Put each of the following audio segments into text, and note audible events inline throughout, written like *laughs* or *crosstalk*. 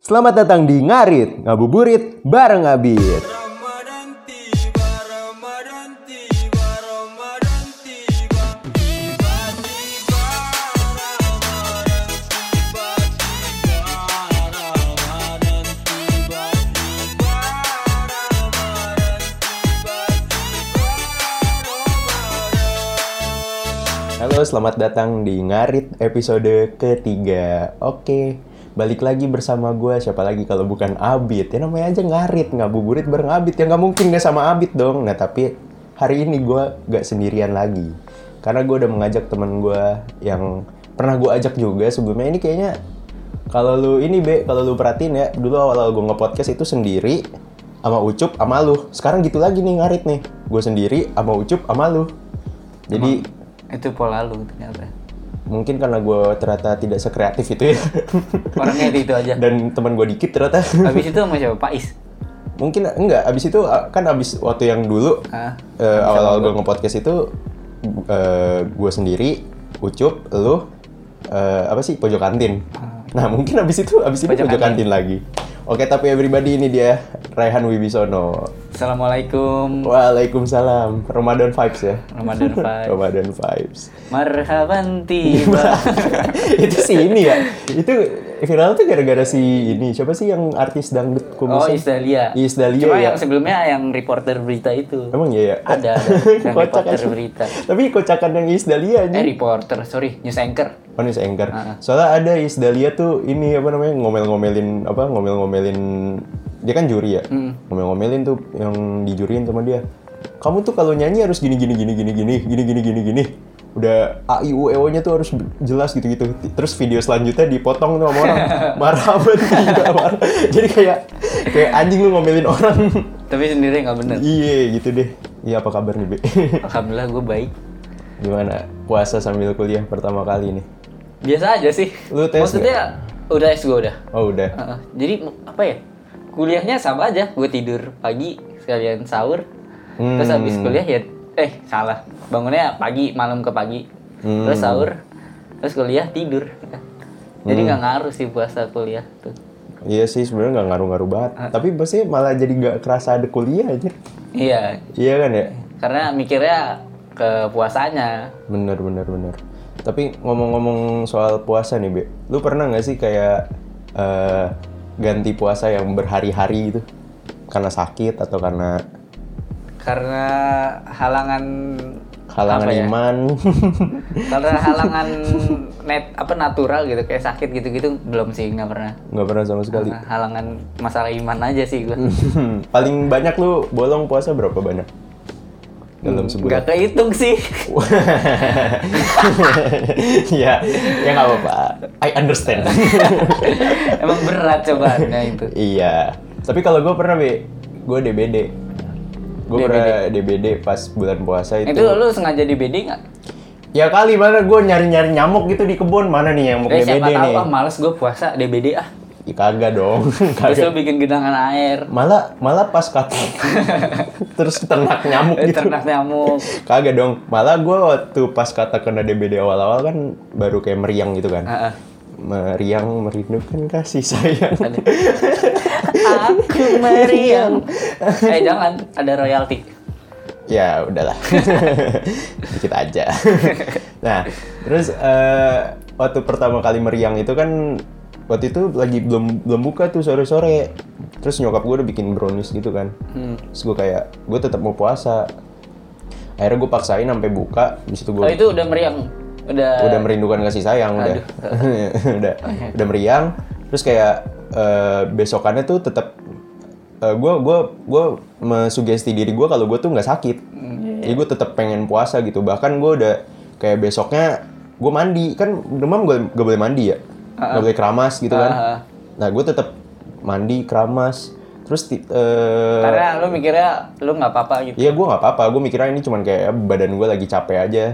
Selamat datang di Ngarit, Ngabuburit, bareng Abid. Halo, selamat datang di Ngarit episode ketiga. Oke, balik lagi bersama gue. Siapa lagi kalau bukan Abid? Ya namanya aja Ngarit, ngabuburit bareng Abid. Ya nggak mungkin nggak sama Abid dong. Nah tapi hari ini gue nggak sendirian lagi. Karena gue udah mengajak temen gue yang pernah gue ajak juga sebelumnya. Ini kayaknya kalau lu ini be, kalau lu perhatiin ya, dulu awal-awal gue nge-podcast itu sendiri sama Ucup sama lu. Sekarang gitu lagi nih Ngarit nih. Gue sendiri sama Ucup sama lu. Jadi itu pola lu ternyata mungkin karena gue ternyata tidak sekreatif itu ya. Orangnya itu, itu aja. Dan teman gue dikit ternyata. Habis itu sama siapa? Pak Is mungkin enggak abis itu kan abis waktu yang dulu Ah, eh, awal-awal gue nge-podcast itu eh, gue sendiri ucup lu eh, apa sih pojok kantin nah mungkin abis itu abis itu Pojok pojok kantin lagi oke tapi everybody ini dia Raihan Wibisono. Assalamualaikum. Waalaikumsalam. Ramadan vibes ya? Ramadan *laughs* Pak Ramadan vibes. Marhaban tiba. *laughs* Itu sih ini ya. Itu viral tuh gara-gara si ini siapa sih yang artis dangdut Oh kumisan Isdalia Iis Dahlia Cuma ya. yang sebelumnya yang reporter berita itu. Emang iya ya? Ada, ada. *laughs* Yang reporter aja. berita. Tapi kocakan yang Iis Dahlia aja Eh reporter, sorry News anchor. Oh news anchor. Ah. soalnya ada Iis Dahlia tuh ini apa namanya ngomel-ngomelin apa ngomel-ngomelin dia kan juri ya? Hmm. ngomel-ngomelin tuh yang dijuriin sama dia. Kamu tuh kalau nyanyi harus gini gini gini gini gini gini gini gini gini udah a i u e o nya tuh harus jelas gitu gitu terus video selanjutnya dipotong tuh sama orang. *laughs* Marah banget *laughs* juga marah. Jadi kayak kayak anjing lu ngomelin orang. Tapi sendiri nggak bener. Iya gitu deh. Iya apa kabar nih be? *laughs* Alhamdulillah gue baik. Gimana? Puasa sambil kuliah pertama kali nih? Biasa aja sih. Lu tes Maksudnya udah S gue udah. Oh udah. Heeh. Jadi apa ya? Kuliahnya sama aja. Gue tidur pagi sekalian sahur. Terus Hmm. habis kuliah ya Eh salah Bangunnya pagi malam ke pagi Hmm. Terus sahur Terus kuliah tidur Jadi Hmm. nggak ngaruh sih puasa kuliah tuh Iya sih sebenarnya nggak ngaruh-ngaruh banget. Tapi pasti malah jadi nggak kerasa ada kuliah aja. Iya Iya kan ya? Karena mikirnya ke puasanya Bener bener bener. Tapi ngomong-ngomong soal puasa nih Be, lu pernah nggak sih kayak eh, ganti puasa yang berhari-hari gitu? Karena sakit atau karena Karena halangan halangan ya? iman? *laughs* Karena halangan net apa natural gitu Kayak sakit gitu-gitu Belum sih nggak pernah nggak pernah sama sekali. Nah, halangan masalah iman aja sih gue *laughs* Paling banyak lu bolong puasa berapa banyak? Dalam sebulan? Nggak kehitung sih *laughs* ya, ya nggak apa-apa. I understand. Emang berat cobaannya itu. Iya. Tapi kalau gue pernah be, gue DBD. Gue pernah DBD pas bulan puasa itu. Itu lu sengaja di BD nggak? Ya kali mana gue nyari-nyari nyamuk gitu di kebun mana nih yang mau Eh, DBD siapa tahu nih? ah males gue puasa DBD ah. Ya, kagak dong. *laughs* Terus kagak. lu bikin genangan air, Malah malah pas kata *laughs* terus ternak nyamuk eh, gitu. ternak nyamuk. *laughs* Kagak dong. Malah gue waktu pas kata kena DBD awal-awal kan baru kayak meriang gitu kan. Ah, ah. Meriang merindukan kasih sayang. Aku meriang. eh jangan, ada royalti. Ya udahlah, *laughs* dikit aja. nah, terus eh, waktu pertama kali meriang itu kan waktu itu lagi belum belum buka tuh sore-sore. Terus nyokap gue udah bikin brownies gitu kan. Hmm. Terus gue kayak gue tetap mau puasa. Akhirnya gue paksain sampai buka. Di situ gue Oh itu udah meriang, udah. udah merindukan kasih sayang udah. *laughs* Udah. Udah meriang. Terus kayak eh, besokannya tuh tetap gue gue gue mesugesti diri gue kalau gue tuh nggak sakit. Jadi gue tetap pengen puasa gitu. Bahkan gue udah kayak besoknya gue mandi. Kan demam gue gak boleh mandi ya? Nggak boleh keramas gitu kan? Ah, ah. nah gue tetap mandi keramas terus eh, Karena lu mikirnya lu nggak apa-apa gitu. Iya gue nggak apa-apa, gue mikirnya ini cuman kayak badan gue lagi capek aja.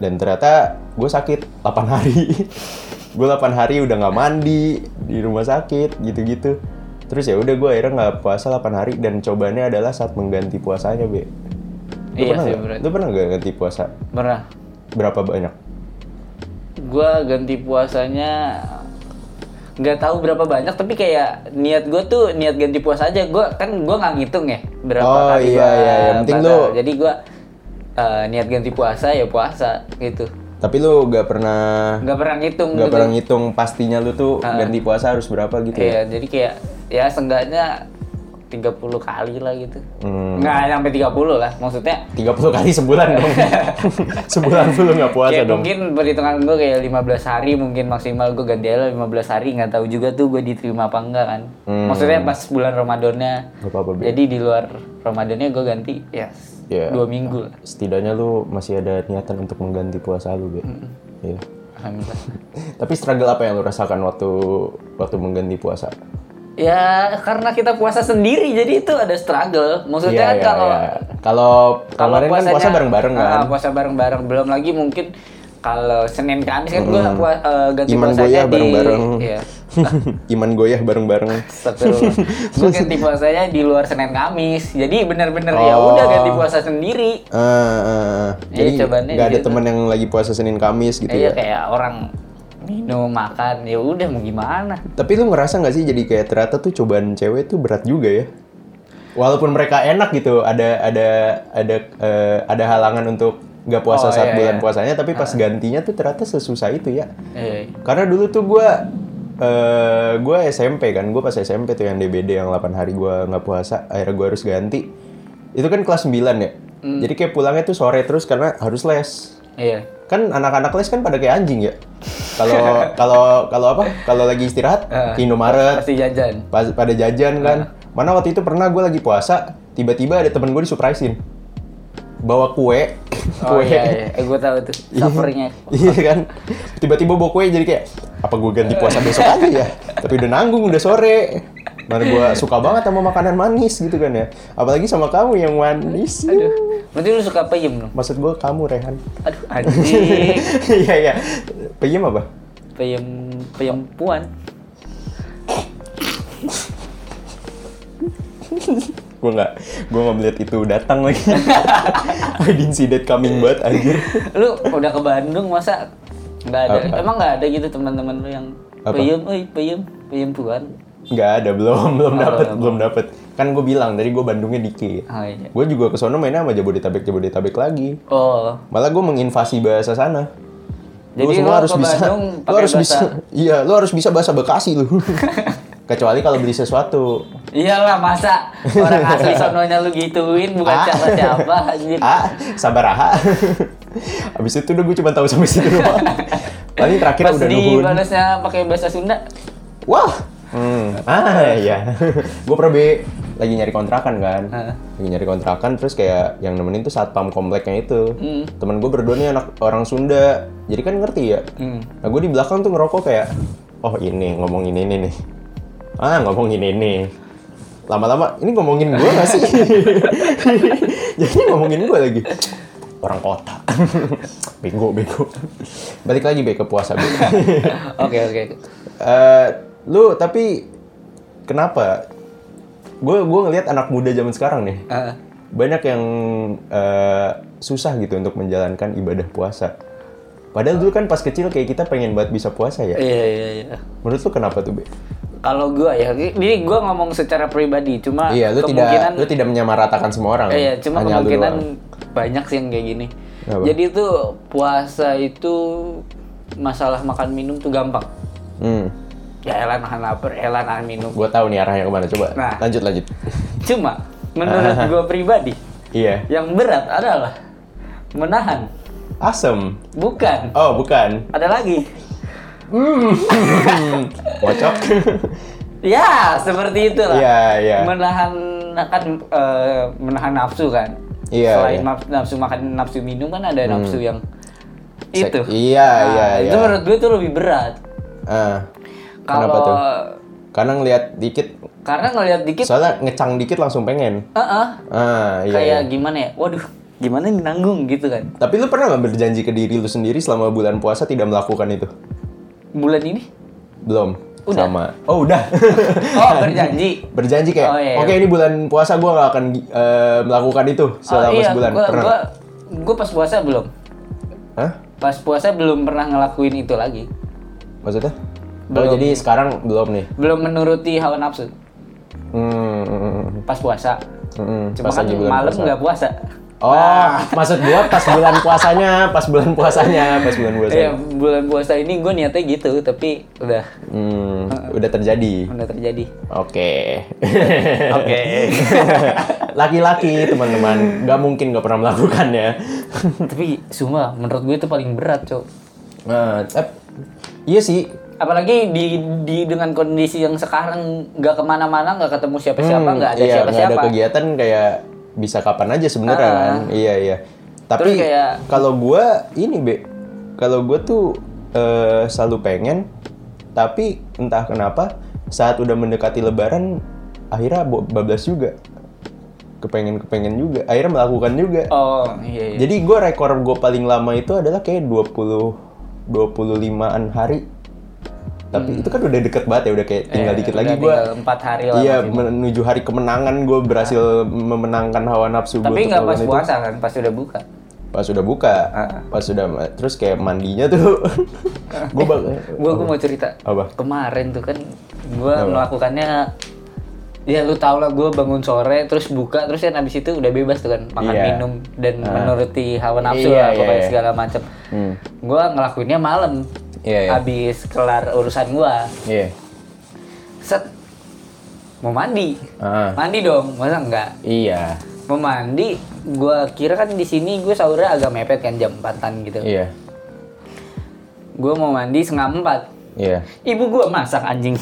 Dan ternyata gue sakit 8 *laughs* hari. gue 8 hari udah nggak mandi di rumah sakit gitu-gitu. Terus ya udah gue akhirnya nggak puasa 8 hari dan cobaannya adalah saat mengganti puasanya be. Lu Iya pernah sih, berarti. Lu pernah nggak ganti puasa? Nggak tahu berapa banyak tapi kayak niat gue tuh niat ganti puasa aja gue kan gue nggak ngitung ya berapa Oh, kali iya, gua iya. Yang penting lu- jadi gue eh, niat ganti puasa ya puasa gitu Tapi lu gak pernah nggak pernah ngitung nggak gitu. pernah ngitung pastinya lu tuh ganti puasa harus berapa gitu ya? Iya, jadi kayak ya seenggaknya 30 kali lah gitu. Hmm. Nggak sampai 30 lah, maksudnya 30 kali sebulan dong. *laughs* sebulan lu nggak puasa kayak dong. mungkin perhitungan gue kayak 15 hari mungkin maksimal gue ganti aja 15 hari nggak tahu juga tuh gue diterima apa enggak kan. Hmm. Maksudnya pas bulan Ramadannya. Jadi di luar Ramadannya gue ganti ya Iya. dua minggu lah. Setidaknya lu masih ada niatan untuk mengganti puasa lu, Be. Iya. Alhamdulillah. *laughs* Tapi struggle apa yang lu rasakan waktu waktu mengganti puasa? Ya karena kita puasa sendiri jadi itu ada struggle. Maksudnya Iya, kan iya, kalau iya. kalau kemarin kan puasa bareng-bareng kan. Ah, puasa bareng-bareng. Belum lagi mungkin kalau Senin Kamis kan gua pua- eh, ganti Iman puasanya goyah di bareng-bareng. Iya. *laughs* Iman goyah bareng-bareng. *laughs* Gua ganti puasanya di luar Senin Kamis. Jadi bener-bener ya Oh. udah ganti puasa sendiri. Ah, ah, ah. Iya, Jadi cobaannya nggak ada gitu. temen yang lagi puasa Senin Kamis gitu Iya ya? kayak orang minum makan ya udah mau gimana. Tapi lu ngerasa nggak sih jadi kayak ternyata tuh cobaan cewek tuh berat juga ya? Walaupun mereka enak gitu, ada ada ada eh, ada halangan untuk nggak puasa Oh, saat iya, bulan iya. puasanya, tapi pas gantinya tuh ternyata sesusah itu ya. Iya. Karena dulu tuh gue eh gue SMP kan, gue pas SMP tuh yang DBD yang 8 hari gue nggak puasa, akhirnya gue harus ganti. Itu kan kelas 9 ya. Hmm. Jadi kayak pulangnya tuh sore terus karena harus les. Iya. Kan anak-anak les kan pada kayak anjing ya. Kalau *laughs* kalau kalau apa? Kalau lagi istirahat Eh, ke Indomaret, Pasti jajan. pas pada jajan kan. Mana waktu itu pernah gue lagi puasa, tiba-tiba ada temen gue disurprisein. Bawa kue. *laughs* Oh kue. iya, iya. Eh, gue tahu tuh sufferingnya. Iya kan? Tiba-tiba bawa kue jadi kayak apa gue ganti puasa besok aja ya? Tapi udah nanggung, udah sore. Mana gue suka banget sama makanan manis gitu kan ya. Apalagi sama kamu yang manis. Aduh. Berarti lu suka peyem dong? Maksud gue kamu Rehan. Aduh, anjing. *laughs* Iya iya. Peyem apa? peyem peyem puan. gue nggak gue nggak melihat itu datang lagi. *laughs* I didn't see that coming banget anjir. Lu udah ke Bandung masa nggak ada? Apa? Emang nggak ada gitu teman-teman lu yang peyem, oi peyem, peyem puan. Nggak ada belum belum Oh, dapet belum. belum dapet. Kan gue bilang tadi gue Bandungnya dikit. Oh iya. Gue juga ke sono mainnya sama Jabodetabek Jabodetabek lagi. Oh, Malah gue menginvasi bahasa sana. Lu Jadi semua lu harus bisa. Bandung Lu harus bisa. bahasa- Iya, lu harus bisa bahasa Bekasi lu. *laughs* Kecuali kalau beli sesuatu. iyalah masa orang asli sononya lu gituin bukan Ah. siapa siapa anjir. Ah, sabar ah. Abis itu udah gue cuma tahu sampai situ doang. *laughs* Paling terakhir Pas udah di nuhun. balasnya pakai bahasa Sunda. Wah. Hmm. Ah *laughs* iya. *laughs* gue pernah be lagi nyari kontrakan kan. Heeh. Lagi nyari kontrakan terus kayak yang nemenin tuh satpam kompleknya itu. Hmm. Temen gue berdua nih anak orang Sunda. Jadi kan ngerti ya. Hmm. Nah gue di belakang tuh ngerokok kayak, oh ini ngomongin ini nih. Ah ngomongin ini. Lama-lama ini ngomongin gue gak sih? *laughs* Jadi ngomongin gue lagi. Orang kota. bego, bego. Balik lagi be ke puasa. Oke oke. Eh, lu tapi kenapa? Gue gue ngelihat anak muda zaman sekarang nih Ah, banyak yang eh, susah gitu untuk menjalankan ibadah puasa. Padahal dulu kan pas kecil kayak kita pengen banget bisa puasa ya. iya iya iya. Menurut lu kenapa tuh, Be? Kalau gua ya, ini gua ngomong secara pribadi, cuma iya, lu tidak kemungkinan lu tidak menyamaratakan semua orang. Iya, cuma Hanya kemungkinan banyak sih yang kayak gini. Apa? Jadi itu puasa itu masalah makan minum tuh gampang. Hmm. Ya elah nahan lapar, elah nahan minum. Gua tahu nih arahnya ke mana. Coba Nah. lanjut lanjut. Cuma menurut gua pribadi, Iya. yang berat adalah menahan. Asem. Bukan. Oh, bukan. Ada lagi. *laughs* Bocok. Ya, seperti itu lah. Iya, iya. Menahan kan eh, menahan nafsu kan. Iya, Selain iya. naf- nafsu makan, nafsu minum kan ada nafsu yang itu. iya, Nah, iya, Itu iya. menurut gue tuh lebih berat. Ah. Kalau Kenapa tuh? Karena ngelihat dikit, karena ngelihat dikit, soalnya ngecang dikit langsung pengen. Heeh. Ah, iya. kayak iya. gimana ya? Waduh, gimana nih nanggung gitu kan? Tapi lu pernah nggak berjanji ke diri lu sendiri selama bulan puasa tidak melakukan itu? Bulan ini? Belum. Udah. Sama. Oh, udah. *laughs* Oh, berjanji. berjanji kayak, Oh, iya. oke ini bulan puasa gua nggak akan eh, melakukan itu selama oh, iya, sebulan. Gua, pernah? gua, gua pas puasa belum. Hah? Pas puasa belum pernah ngelakuin itu lagi. Maksudnya? Oh, Belum. jadi sekarang belum nih. belum menuruti hawa nafsu Hmm, pas puasa. hmm, Cuma pas kan malam puasa. nggak puasa. Oh, *laughs* maksud gua pas bulan puasanya, pas bulan puasanya, pas bulan Iya, puasanya. bulan puasa ini gue niatnya gitu, tapi udah Hmm, udah terjadi. udah terjadi. Oke. *laughs* Oke. *laughs* Laki-laki teman-teman, nggak mungkin nggak pernah melakukannya. tapi sumpah menurut gue itu paling berat, Cok. Nah, eh, iya sih. Apalagi di, di dengan kondisi yang sekarang nggak ke mana-mana, nggak ketemu siapa-siapa, Hmm, nggak ada iya, nggak siapa-siapa. ada kegiatan kayak bisa kapan aja sebenarnya Ah. kan. Iya iya. Tapi kayak- kalau gua ini be, kalau gua tuh eh, selalu pengen, tapi entah kenapa saat udah mendekati Lebaran akhirnya bablas juga. Kepengen kepengen juga, akhirnya melakukan juga. Oh iya. iya. Jadi gua rekor gue paling lama itu adalah kayak 20 25-an hari. Tapi itu kan udah deket banget ya, udah kayak tinggal Hmm. Eh, dikit lagi tinggal empat hari lah. Iya, menuju hari kemenangan gue berhasil memenangkan hawa nafsu gue. Tapi nggak pas puasa kan, pas udah buka. Pas sudah buka, Ah. pas sudah terus kayak mandinya tuh, *laughs* gue bak. Gue gue mau cerita. Apa? Kemarin tuh kan gue melakukannya Ya lu tau lah gue bangun sore terus buka terus kan abis itu udah bebas tuh kan makan Iya. minum dan menuruti hawa nafsu Iya, lah pokoknya iya. segala macam. Hmm. Gue ngelakuinnya malam. Iya, iya. Abis kelar urusan gue, Iya. set mau mandi, Ah. mandi dong, masa enggak? Iya. Mau mandi, gue kira kan di sini gue sahurnya agak mepet kan jam 4 gitu. Iya. Gue mau mandi setengah empat. Iya. Ibu gue masak anjing.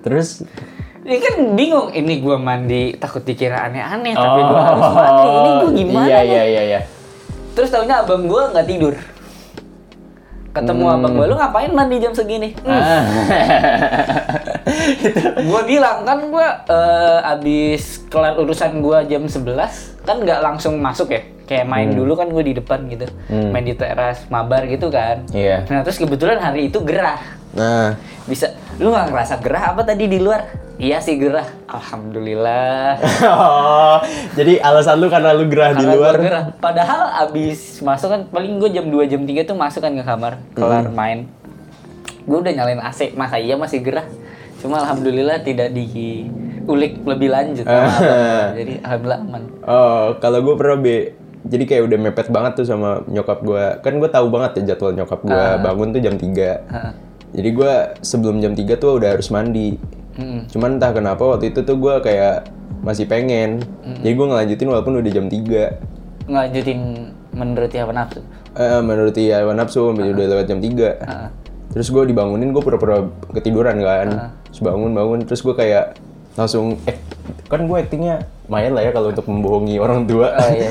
Terus Ini kan bingung, ini gue mandi takut dikira aneh-aneh, tapi gue harus mandi. Ini gue gimana Iya, nih? iya, iya, iya. Terus taunya abang gue nggak tidur. Ketemu abang gue, lu ngapain mandi jam segini? Hmm. Ah. *laughs* gue bilang kan gue eh, abis kelar urusan gue jam 11 kan nggak langsung masuk ya kayak main dulu kan gue di depan gitu. Main di teras mabar gitu kan. Iya. nah terus kebetulan hari itu gerah. Nah, bisa lu nggak ngerasa gerah apa tadi di luar? Iya sih gerah. Alhamdulillah. *laughs* Oh, jadi alasan lu karena lu gerah di Karena luar. gua gerah. padahal abis masuk kan paling gue jam 2 jam 3 tuh masuk kan ke kamar kelar Hmm. main. Gue udah nyalain AC masa iya masih gerah? Cuma alhamdulillah tidak diulik lebih lanjut. *laughs* Jadi alhamdulillah aman. Oh, kalau gue pernah be, jadi kayak udah mepet banget tuh sama nyokap gue. Kan gue tahu banget ya jadwal nyokap gue Ah. bangun tuh jam 3 Heeh. Jadi gue sebelum jam 3 tuh udah harus mandi. Mm-mm. Cuman entah kenapa waktu itu tuh gue kayak masih pengen. Jadi gue ngelanjutin walaupun udah jam 3 ngelanjutin menuruti hawa nafsu Eh, menurut ya nafsu sampai udah lewat jam 3 Heeh. Terus gue dibangunin, gue pura-pura ketiduran kan. Terus bangun-bangun, terus gue kayak langsung, eh kan gue actingnya lumayan lah ya kalau untuk membohongi orang tua. oh iya.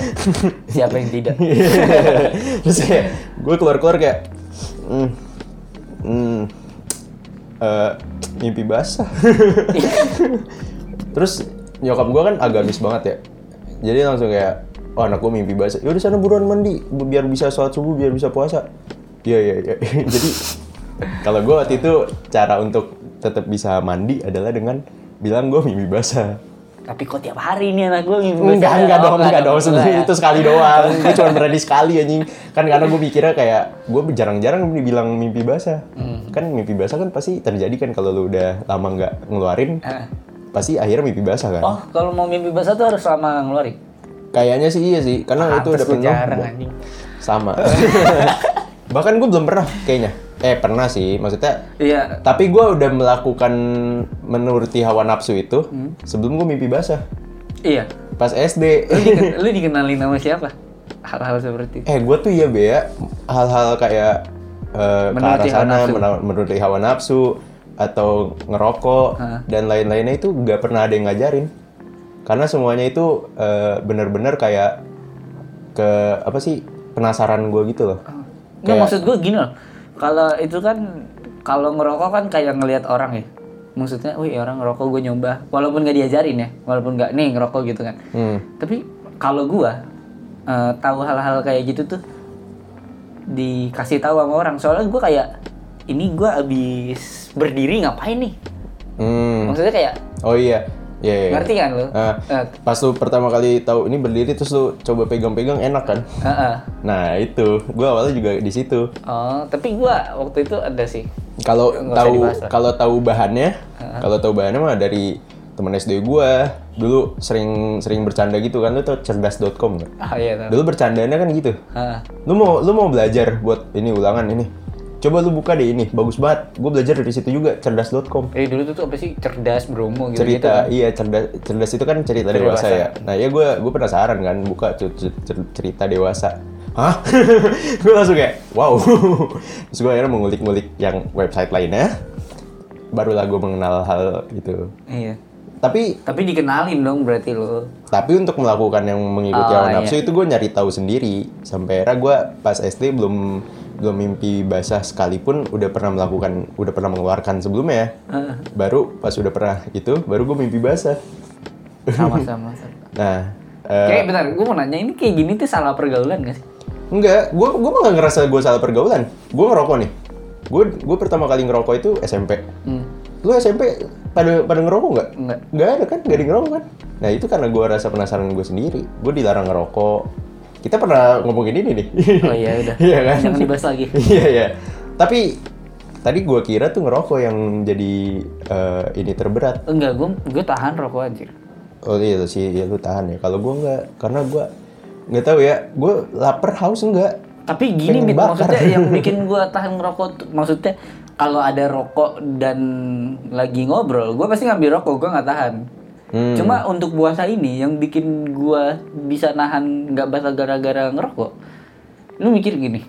Siapa yang tidak? *laughs* Terus kayak gue keluar-keluar kayak hmm, hmm, eh, mimpi basah. *laughs* Terus nyokap gue kan agamis banget ya. Jadi langsung kayak oh anak gue mimpi basah. Yaudah sana buruan mandi biar bisa sholat subuh biar bisa puasa. Iya iya iya. *laughs* Jadi kalau gue waktu itu cara untuk tetap bisa mandi adalah dengan bilang gue mimpi basah tapi kok tiap hari nih anak gue mimpi Enggak, basah? enggak Oh, dong, enggak dong. enggak Sebenarnya ya? itu sekali doang. *laughs* Gue cuma berani sekali anjing. Kan karena gue mikirnya kayak gue jarang-jarang dibilang mimpi basah. Kan mimpi basah kan pasti terjadi kan kalau lu udah lama nggak ngeluarin, Eh. pasti akhirnya mimpi basah kan. oh kalau mau mimpi basah tuh harus lama ngeluarin Kayaknya sih iya sih, karena itu Pantes udah gua penuh. jarang anjing Sama. *laughs* Bahkan gue belum pernah kayaknya. Eh pernah sih, maksudnya. iya Tapi gue udah melakukan menuruti hawa nafsu itu sebelum gue mimpi basah. iya Pas SD. lu, diken- lu dikenalin sama siapa hal-hal seperti itu Eh, gue tuh ya Bea, hal-hal kayak eh, ke arah Menuruti hawa sana, nafsu. menuruti hawa nafsu, atau ngerokok, Hah. dan lain-lainnya itu nggak pernah ada yang ngajarin. Karena semuanya itu eh, benar-benar kayak ke apa sih penasaran gue gitu loh. Nggak, maksud gue gini loh. Kalau itu kan kalau ngerokok kan kayak ngelihat orang ya. Maksudnya, wih orang ngerokok gue nyoba. Walaupun nggak diajarin ya, walaupun nggak nih ngerokok gitu kan. Hmm. Tapi kalau gue eh, tahu hal-hal kayak gitu tuh dikasih tahu sama orang. Soalnya gue kayak ini gue abis berdiri ngapain nih? Hmm. Maksudnya kayak Oh iya, Iya, iya. Ngerti kan lu? Ah, Eh, pas lu pertama kali tahu ini berdiri terus lu coba pegang-pegang enak kan? Heeh. Nah itu, gue awalnya juga di situ. Oh, tapi gua waktu itu ada sih. Kalau tahu kalau tahu bahannya, kalau tahu bahannya mah dari temen SD gue dulu sering sering bercanda gitu kan lu tau cerdas.com nggak? Ah iya tahu. Dulu bercandanya kan gitu. Heeh. Lu mau lu mau belajar buat ini ulangan ini. Coba lu buka deh ini, bagus banget. Gue belajar dari situ juga cerdas.com. Eh dulu tuh apa sih cerdas Bromo gitu. cerita iya cerdas cerdas itu kan cerita dewasa, Dewasa. ya nah ya gue gue penasaran kan buka cer- cer- cer- cerita dewasa hah *laughs* gue langsung kayak wow *laughs* terus gue akhirnya mengulik-ngulik yang website lainnya barulah gue mengenal hal gitu Iya. tapi Tapi dikenalin dong berarti lo. tapi untuk melakukan yang mengikuti Oh, hawa iya. nafsu itu gue nyari tahu sendiri sampai akhirnya gue pas SD belum belum mimpi basah sekalipun udah pernah melakukan udah pernah mengeluarkan sebelumnya Heeh. baru pas udah pernah itu baru gue mimpi basah Sama-sama. *laughs* sama. nah eh, Kayak bentar, gue mau nanya ini kayak gini tuh salah pergaulan gak sih? Enggak, gue gue mah gak ngerasa gue salah pergaulan. Gue ngerokok nih. Gue gue pertama kali ngerokok itu SMP. Hmm. Lu SMP pada pada ngerokok nggak? Enggak. Nggak ada kan? Nggak ada ngerokok kan? Nah itu karena gue rasa penasaran gue sendiri. Gue dilarang ngerokok. Kita pernah ngomongin ini nih. Oh iya udah. *laughs* Iya kan? Jangan dibahas lagi. *laughs* Iya iya. Tapi tadi gue kira tuh ngerokok yang jadi eh, ini terberat. Enggak, gue gue tahan rokok anjir. Oh iya sih, ya lu tahan ya. Kalau gue nggak, karena gue nggak tahu ya. Gue lapar haus enggak. Tapi gini Mit, maksudnya yang *laughs* bikin gue tahan ngerokok maksudnya kalau ada rokok dan lagi ngobrol, gue pasti ngambil rokok, gue nggak tahan. Hmm. Cuma untuk puasa ini yang bikin gue bisa nahan nggak batal gara-gara ngerokok, lu mikir gini,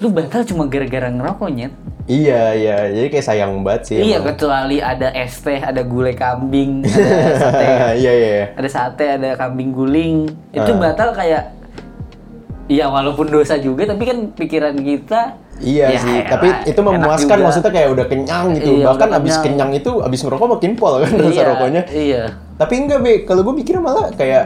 lu batal cuma gara-gara ngerokoknya. Iya iya, jadi kayak sayang banget sih. Iya emang. kecuali ada es teh, ada gulai kambing, ada sate, *laughs* Iya iya. iya. ada sate, ada kambing guling. Itu Ah. batal kayak Iya walaupun dosa juga tapi kan pikiran kita Iya ya sih, tapi itu memuaskan juga. maksudnya kayak udah kenyang gitu. Iya, Bahkan udah abis kenyang. kenyang itu abis ngerokok makin pol kan rasa Iya, rokoknya. Iya. Tapi enggak be, kalau gue mikirnya malah kayak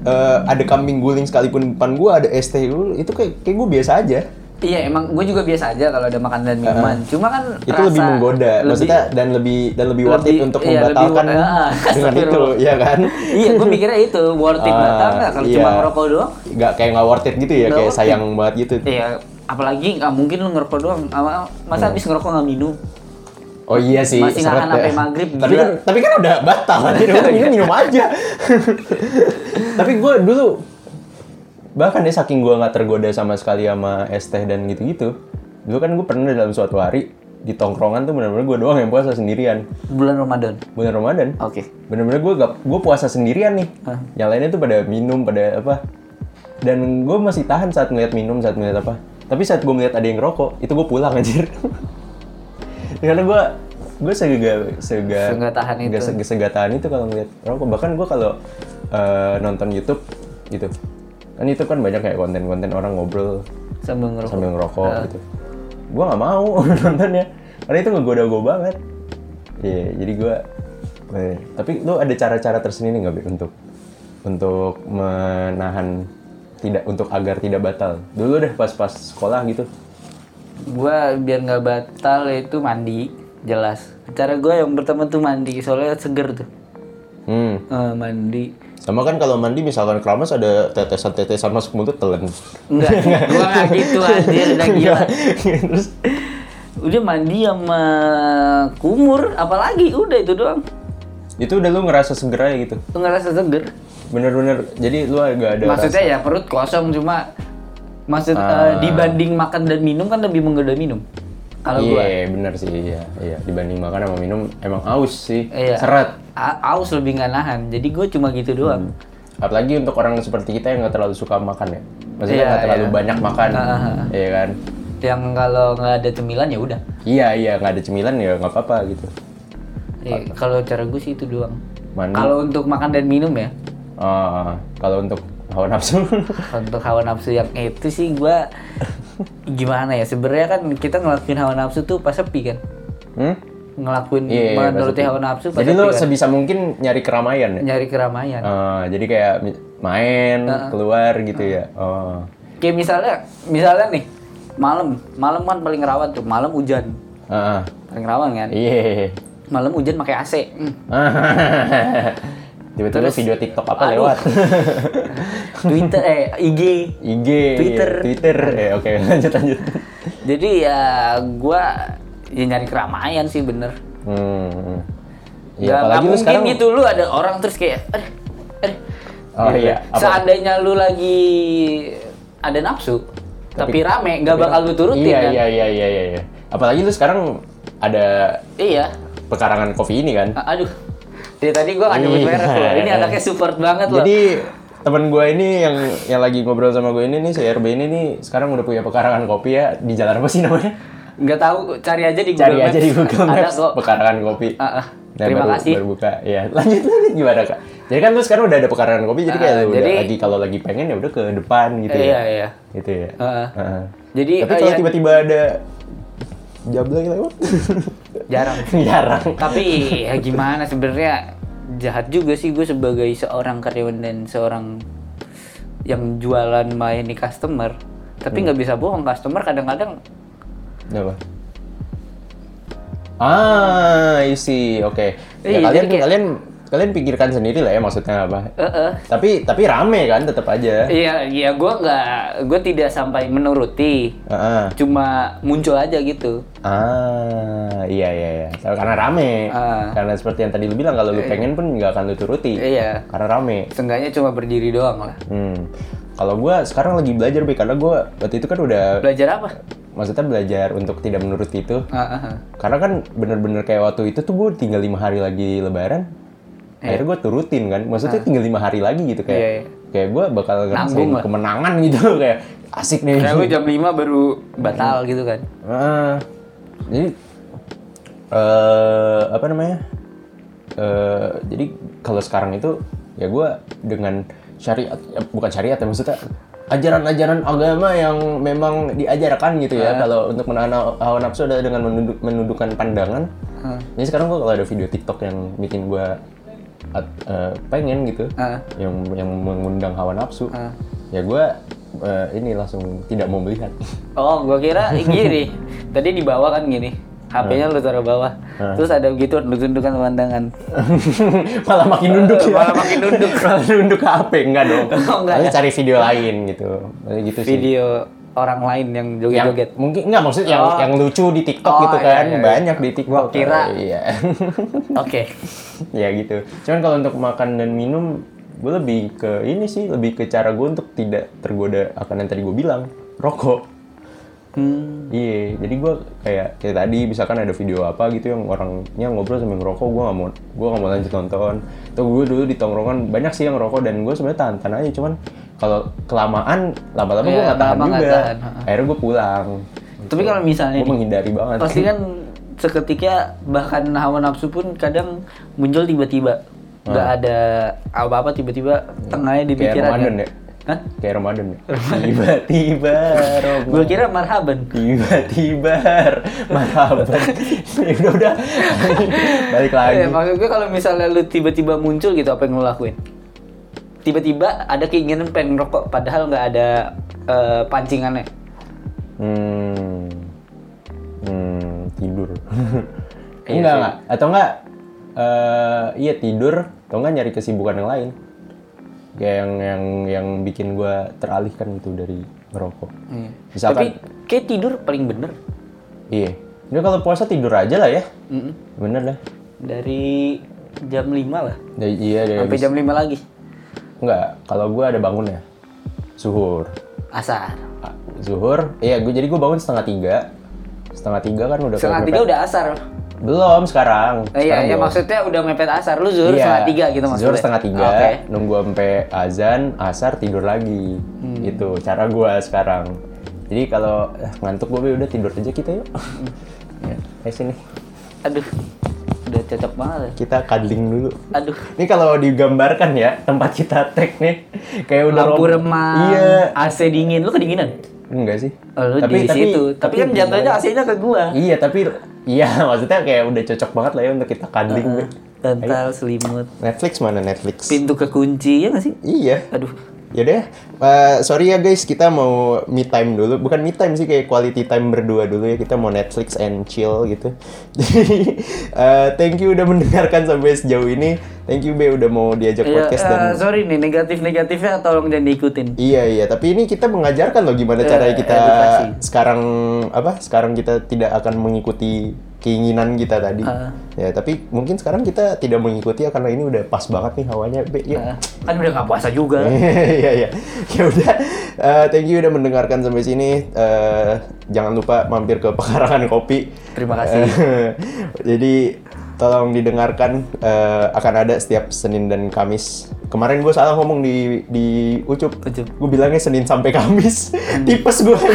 eh, ada kambing guling sekalipun depan gue ada es teh itu kayak kayak gue biasa aja. Iya emang gue juga biasa aja kalau ada makan dan minuman. Cuma kan itu rasa lebih menggoda, lebih- maksudnya dan lebih dan lebih worth it lebih- untuk iya, lebih membatalkan worth- ah, *laughs* dengan itu, ya kan? iya gue mikirnya itu worth it Ah, batal nggak kalau cuma iya. ngerokok doang. Nggak kayak nggak worth it gitu ya, Nggak kayak it. sayang banget gitu. Iya apalagi nggak mungkin lu ngerokok doang. Masa habis ngerokok nggak minum? Oh iya sih, Masih nahan ya. sampai maghrib, Tapi gila. kan, tapi kan udah batal, *laughs* jadi udah minum minum aja. tapi gue dulu bahkan ya saking gue nggak tergoda sama sekali sama es teh dan gitu-gitu. Dulu kan gue pernah dalam suatu hari di tongkrongan tuh benar-benar gue doang yang puasa sendirian. Bulan Ramadan. Bulan Ramadan. Oke. Bener-bener gue gak, gue puasa sendirian nih. Hah? Yang lainnya tuh pada minum, pada apa. Dan gue masih tahan saat ngeliat minum, saat ngeliat apa. Tapi saat gue melihat ada yang ngerokok, itu gue pulang anjir. *laughs* Karena gue gue sega sega Sega tahan itu. sega, sega tahan itu kalau ngeliat rokok. Bahkan gue kalau eh, nonton YouTube gitu, kan YouTube kan banyak kayak konten-konten orang ngobrol Sambil ngerokok. sambil ngerokok gitu. Gue nggak mau *laughs* nontonnya, karena itu ngegoda gue banget. Iya, jadi gue. eh, tapi lu ada cara-cara tersendiri nggak Bi, untuk untuk menahan tidak untuk agar tidak batal? Dulu deh pas-pas sekolah gitu. Gua biar nggak batal itu mandi, jelas. Cara gue yang pertama tuh mandi, soalnya seger tuh. Hmm. Eh, mandi. Sama kan kalau mandi misalkan keramas ada tetesan-tetesan masuk mulut telan. Enggak, *laughs* gua nggak gitu anjir, udah gila. *laughs* Terus Udah mandi sama kumur, apalagi udah itu doang. itu udah lu ngerasa seger aja gitu. Lu ngerasa seger. Bener-bener. Jadi lu agak ada Maksudnya ya perut kosong cuma maksud Ah. eh, dibanding makan dan minum kan lebih menggoda minum. Kalau gua Iya, bener sih, iya, iya. Dibanding makan sama minum, emang aus sih, Iya. seret. A- aus lebih nggak nahan. Jadi gue cuma gitu doang. Apalagi untuk orang seperti kita yang nggak terlalu suka makan ya. Maksudnya Iya, nggak terlalu iya. banyak makan, ah. iya kan? Yang kalau nggak ada cemilan ya udah. Iya, iya, nggak ada cemilan ya nggak apa-apa gitu. Iya, kalau cara gue sih itu doang. Kalau untuk makan dan minum ya, Ah, kalau untuk hawa nafsu, *laughs* untuk hawa nafsu yang itu sih gua gimana ya sebenarnya kan kita ngelakuin hawa nafsu tuh pas sepi kan hmm? ngelakuin Iya, iya, menuruti hawa nafsu pas Jadi sepi lu kan? sebisa mungkin nyari keramaian ya? nyari keramaian Ah, jadi kayak main, keluar gitu ya. Oh. kayak misalnya misalnya nih malam malam kan paling rawan tuh malam hujan ah. paling rawan kan Iya. malam hujan pakai AC. Hmm. *laughs* Tiba-tiba Terus- video TikTok apa Aduh. lewat? *laughs* Twitter eh IG. IG, Twitter. Twitter. Eh, oke, *laughs* lanjut lanjut. Jadi ya gua ya nyari keramaian sih bener. Hmm. hmm. Ya, Ya, apalagi lu mungkin sekarang gitu lu ada orang terus kayak aduh, aduh. Oh, Gitu. iya. Apa? Seandainya lu lagi ada nafsu tapi, rame nggak bakal lu turutin iya, kan? Iya, iya, iya, iya, iya. Apalagi lu sekarang ada Iya. pekarangan kopi ini kan. Aduh. Dari tadi gua nggak nyebut Iya. merek loh. Ini anaknya support banget loh. Jadi temen gue ini yang yang lagi ngobrol sama gue ini nih si RB ini nih sekarang udah punya pekarangan kopi ya di jalan apa sih namanya? nggak tahu cari aja di Google Cari Maps. aja di Google Ada Maps kok. pekarangan kopi. Ah. Nah, Terima baru, kasih. Baru buka. Ya, *laughs* lanjut lanjut gimana kak? Jadi kan lu sekarang udah ada pekarangan kopi, jadi kayak Ah, lu udah jadi- lagi kalau lagi pengen ya udah ke depan gitu Iya, ya. iya. Gitu ya. Heeh. Heeh. Jadi Tapi eh, kalau ya, tiba-tiba ada jablay lewat, *laughs* jarang. *laughs* jarang. Tapi ya gimana sebenarnya jahat juga sih gue sebagai seorang karyawan dan seorang yang jualan melayani customer. Tapi Hmm. nggak bisa bohong customer kadang-kadang Apa? Ah, isi, oke. Ya, Iya, kalian kayak- kalian kalian pikirkan sendiri lah ya maksudnya apa. eh, eh. Tapi tapi rame kan tetap aja. Iya, iya gue nggak, gue tidak sampai menuruti, Heeh. cuma muncul aja gitu. Ah, iya iya iya. Karena rame. Ah. Karena seperti yang tadi lu bilang kalau lu pengen pun nggak akan lu turuti. Iya, Karena rame. seenggaknya cuma berdiri doang lah. Hmm. Kalau gua sekarang lagi belajar Be, karena gua waktu itu kan udah Belajar apa? maksudnya belajar untuk tidak menuruti itu. Ah, ah, ah. Karena kan bener-bener kayak waktu itu tuh gue tinggal lima hari lagi lebaran. Akhirnya gue turutin kan. Maksudnya tinggal lima hari lagi gitu kayak. Iya, iya. Kayak gue bakal ngerasain kemenangan *laughs* gitu kayak asik nih. Kayak jam 5 baru batal gitu kan? Ah, jadi eh apa namanya? eh jadi kalau sekarang itu ya gue dengan syariat ya, bukan syariat ya maksudnya ajaran-ajaran agama yang memang diajarkan gitu ya kalau untuk menahan hawa nafsu adalah dengan menunduk- menundukkan pandangan. Ah. Jadi sekarang gue kalau ada video TikTok yang bikin gue pengen gitu, Ah. yang yang mengundang hawa nafsu, Ah. ya gue ini langsung tidak mau melihat. *laughs* Oh, gua kira gini. *laughs* Tadi di bawah kan gini. HP-nya lu taruh bawah. Terus ada gitu nunduk-nundukan pemandangan. *laughs* malah makin nunduk ya. Malah makin nunduk. malah nunduk ke HP enggak dong. Oh, enggak ya? cari video lain gitu. Gitu sih. Orang lain yang Yang joget-joget. mungkin enggak maksud yang Oh. yang lucu di TikTok Oh, gitu iya, kan. iya, iya. Banyak di TikTok. Gua kira. Iya. *laughs* Oke. ya gitu. Cuman kalau untuk makan dan minum gue lebih ke ini sih lebih ke cara gue untuk tidak tergoda akan yang tadi gue bilang rokok Hmm. Iya, jadi gue kayak kayak tadi misalkan ada video apa gitu yang orangnya ngobrol sambil ngerokok, gue nggak mau gue nggak mau lanjut nonton. Tuh gue dulu di tongkrongan banyak sih yang ngerokok dan gue sebenarnya tahan tahan aja, cuman kalau kelamaan lama-lama gue Iya, nggak tahan juga. tahan. Akhirnya gue pulang. Tapi kalau misalnya gue menghindari banget. pasti kan seketika bahkan hawa nafsu pun kadang muncul tiba-tiba. Nggak ada apa-apa tiba-tiba tengahnya di Hmm. Kayak pikiran. Ramadan kan? ya? Hah? Kayak Ramadan ya. Tiba-tiba. *laughs* Gue kira marhaban. Tiba-tiba marhaban. ya *laughs* udah udah. *laughs* Balik lagi. Eh, maksud gue kalau misalnya lu tiba-tiba muncul gitu apa yang lu lakuin? Tiba-tiba ada keinginan pengen rokok padahal nggak ada eh, pancingannya. Hmm. Hmm, tidur. *laughs* Iya enggak, enggak. Atau enggak eh iya tidur atau enggak nyari kesibukan yang lain. Kayak yang yang yang bikin gua teralihkan gitu dari ngerokok. Iya. Misalkan Tapi kayak tidur paling bener. iya. Ini kalau puasa tidur aja lah ya. Mm-mm. Bener lah. Dari jam 5 lah. Dari, iya dari Sampai jam 5 lagi. Enggak, kalau gua ada bangun ya. Suhur. Asar. Ah, Zuhur, iya gue jadi gue bangun setengah tiga, setengah tiga kan udah Setengah tiga udah asar. belum sekarang. Eh, iya, Sekarang ya belum. maksudnya udah mepet asar. Lu zuhur Iya, setengah tiga gitu maksudnya. Zuhur setengah tiga, Oke. nunggu sampai azan, asar tidur lagi. Hmm. Gitu, cara gua sekarang. Jadi kalau eh, ngantuk gue udah tidur aja kita yuk. Hmm. *laughs* ya, sini. Aduh. Cocok banget. ya. Kita cuddling dulu. Aduh. Ini kalau digambarkan ya, tempat kita tag nih, kayak udah Lampu remang, Iya. AC dingin. Lu kedinginan? Enggak sih. Oh, lu di situ. Tapi, kan jatuhnya AC-nya ke gua. Iya, tapi iya *laughs* maksudnya kayak udah cocok banget lah ya untuk kita cuddling. Be. Bantal, selimut, Netflix mana Netflix? pintu kekunci ya nggak sih? Iya. Aduh, Yaudah, eh, sorry ya guys, kita mau me time dulu. Bukan me time sih, kayak quality time berdua dulu ya. Kita mau Netflix and chill gitu. *laughs* Jadi, eh, thank you udah mendengarkan sampai sejauh ini. Thank you Be udah mau diajak Iya, podcast dan eh, sorry nih negatif-negatifnya tolong jangan diikutin. Iya iya, tapi ini kita mengajarkan loh gimana Eh, caranya kita edukasi. sekarang apa? Sekarang kita tidak akan mengikuti keinginan kita tadi. Ah. Ya, tapi mungkin sekarang kita tidak mengikuti ya karena ini udah pas banget nih hawanya. Be, yuk. Eh, kan udah nggak puasa juga. *laughs* Iya iya. Ya udah. Eh, thank you udah mendengarkan sampai sini. Eh, jangan lupa mampir ke pekarangan kopi. Terima kasih. Eh, Jadi tolong didengarkan eh, akan ada setiap Senin dan Kamis. Kemarin gue salah ngomong di di Ucup. Ucup. Gue bilangnya Senin sampai Kamis. *laughs* Tipes gue. *laughs*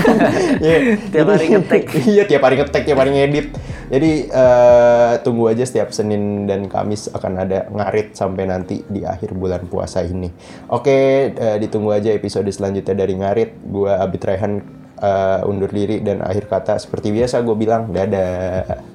Iya. Tiap hari ngetek. *laughs* iya, tiap hari ngetek, tiap hari ngedit. Jadi eh, tunggu aja setiap Senin dan Kamis akan ada ngarit sampai nanti di akhir bulan puasa ini. Oke, eh, ditunggu aja episode selanjutnya dari ngarit. Gua Abid Rehan eh, undur diri dan akhir kata seperti biasa gue bilang dadah.